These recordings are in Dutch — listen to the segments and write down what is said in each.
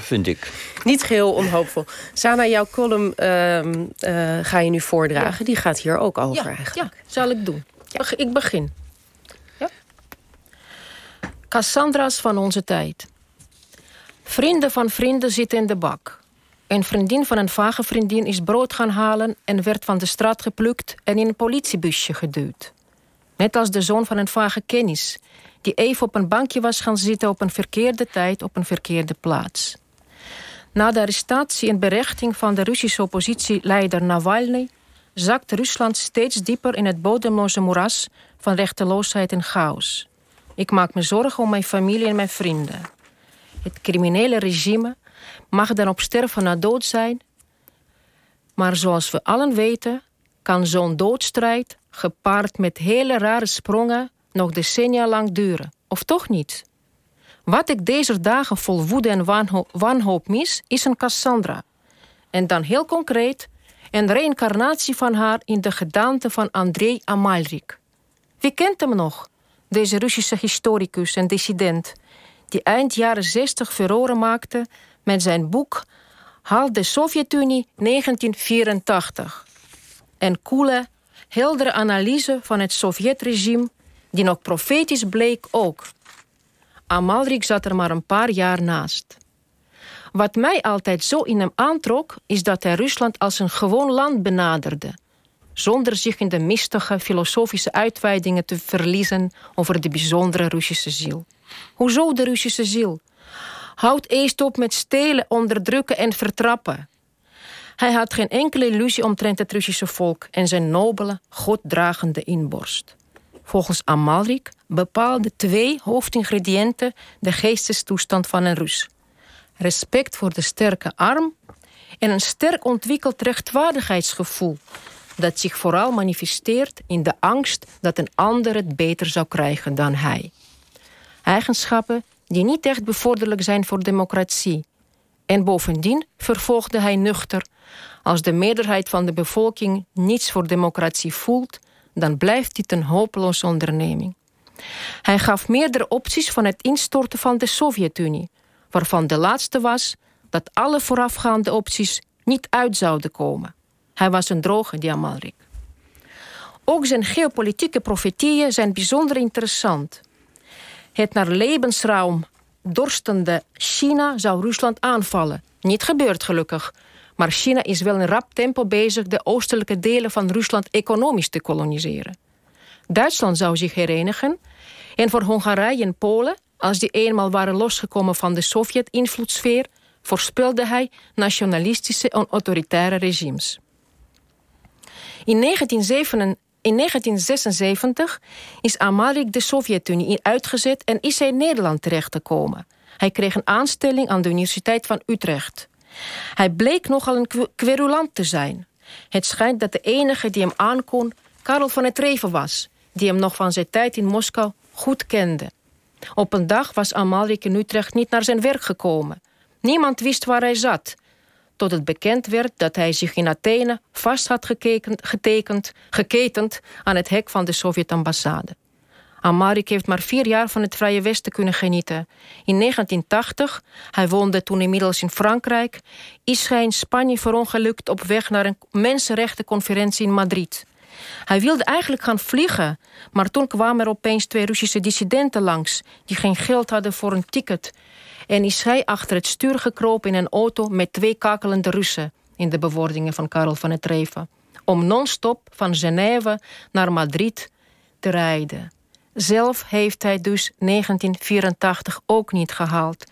vind ik. Niet geheel onhoopvol. Sana, jouw column ehm, eh, ga je nu voordragen. Die gaat hier ook over ja, eigenlijk. Ja, zal ik doen. Ik begin. Ja. Cassandra's van onze tijd. Vrienden van vrienden zitten in de bak. Een vriendin van een vage vriendin is brood gaan halen... en werd van de straat geplukt en in een politiebusje geduwd. Net als de zoon van een vage kennis... die even op een bankje was gaan zitten op een verkeerde tijd... op een verkeerde plaats. Na de arrestatie en berechting van de Russische oppositieleider Navalny... zakt Rusland steeds dieper in het bodemloze moeras... van rechteloosheid en chaos. Ik maak me zorgen om mijn familie en mijn vrienden. Het criminele regime mag dan op sterven na dood zijn. Maar zoals we allen weten, kan zo'n doodstrijd, gepaard met hele rare sprongen, nog decennia lang duren. Of toch niet? Wat ik deze dagen vol woede en wanhoop, mis, is een Cassandra. En dan heel concreet, een reïncarnatie van haar in de gedaante van Andrei Amalrik. Wie kent hem nog? Deze Russische historicus en dissident, die eind jaren 60 furoren maakte met zijn boek Haal de Sovjet-Unie 1984. Een koele, heldere analyse van het Sovjetregime die nog profetisch bleek ook. Amalrik zat er maar een paar jaar naast. Wat mij altijd zo in hem aantrok, is dat hij Rusland als een gewoon land benaderde, zonder zich in de mistige filosofische uitweidingen te verliezen over de bijzondere Russische ziel. Hoezo de Russische ziel? Houd eerst op met stelen, onderdrukken en vertrappen. Hij had geen enkele illusie omtrent het Russische volk en zijn nobele, goddragende inborst. Volgens Amalrik bepaalden twee hoofdingrediënten de geestestoestand van een Rus: respect voor de sterke arm en een sterk ontwikkeld rechtvaardigheidsgevoel, dat zich vooral manifesteert in de angst dat een ander het beter zou krijgen dan hij. Eigenschappen die niet echt bevorderlijk zijn voor democratie. En bovendien vervolgde hij nuchter: als de meerderheid van de bevolking niets voor democratie voelt, dan blijft dit een hopeloze onderneming. Hij gaf meerdere opties van het instorten van de Sovjet-Unie, waarvan de laatste was dat alle voorafgaande opties niet uit zouden komen. Hij was een droge Diamalrik. Ook zijn geopolitieke profetieën zijn bijzonder interessant. Het naar levensruim dorstende China zou Rusland aanvallen. Niet gebeurd gelukkig. Maar China is wel in rap tempo bezig de oostelijke delen van Rusland economisch te koloniseren. Duitsland zou zich herenigen en voor Hongarije en Polen, als die eenmaal waren losgekomen van de Sovjet-invloedssfeer, voorspelde hij nationalistische en autoritaire regimes. In 1997 in 1976 is Amalrik de Sovjet-Unie uitgezet en is hij in Nederland terechtgekomen. Hij kreeg een aanstelling aan de Universiteit van Utrecht. Hij bleek nogal een querulant te zijn. Het schijnt dat de enige die hem aankon Karel van het Reven was... die hem nog van zijn tijd in Moskou goed kende. Op een dag was Amalrik in Utrecht niet naar zijn werk gekomen. Niemand wist waar hij zat tot het bekend werd dat hij zich in Athene vast had getekend, geketend aan het hek van de Sovjet-ambassade. Amarik heeft maar vier jaar van het Vrije Westen kunnen genieten. In 1980, hij woonde toen inmiddels in Frankrijk... is hij in Spanje verongelukt op weg naar een mensenrechtenconferentie in Madrid. Hij wilde eigenlijk gaan vliegen, maar toen kwamen er opeens twee Russische dissidenten langs... die geen geld hadden voor een ticket en is hij achter het stuur gekropen in een auto met twee kakelende Russen in de bewoordingen van Karel van het Reven, om non-stop van Genève naar Madrid te rijden. Zelf heeft hij dus 1984 ook niet gehaald.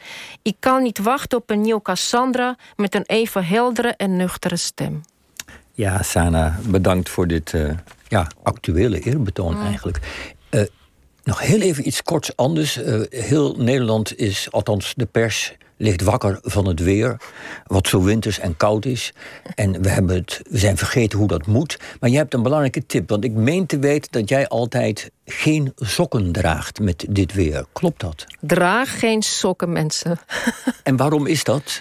Ik kan niet wachten op een nieuw Cassandra met een even heldere en nuchtere stem. Ja, Sana, bedankt voor dit uh, ja, actuele eerbetoon mm. eigenlijk. Uh, nog heel even iets korts anders. Uh, heel Nederland is, althans de pers, ligt wakker van het weer. Wat zo winters en koud is. En we, hebben het, we zijn vergeten hoe dat moet. Maar jij hebt een belangrijke tip. Want ik meen te weten dat jij altijd geen sokken draagt met dit weer. Klopt dat? Draag geen sokken, mensen. En waarom is dat?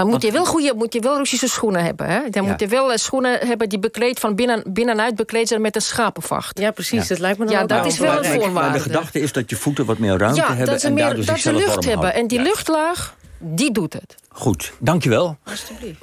Dan moet je wel goede, moet je wel Russische schoenen hebben. Hè? Dan moet je wel eh, schoenen hebben die bekleed van binnen, binnenuit bekleed zijn met een schapenvacht. Ja, precies. Dat lijkt me dan Ja, dat is wel een voorwaarde. de gedachte is dat je voeten wat meer ruimte ja, hebben dat ze en meer, dat ze lucht hebben. En die luchtlaag, Die doet het. Goed, dankjewel. Alsjeblieft.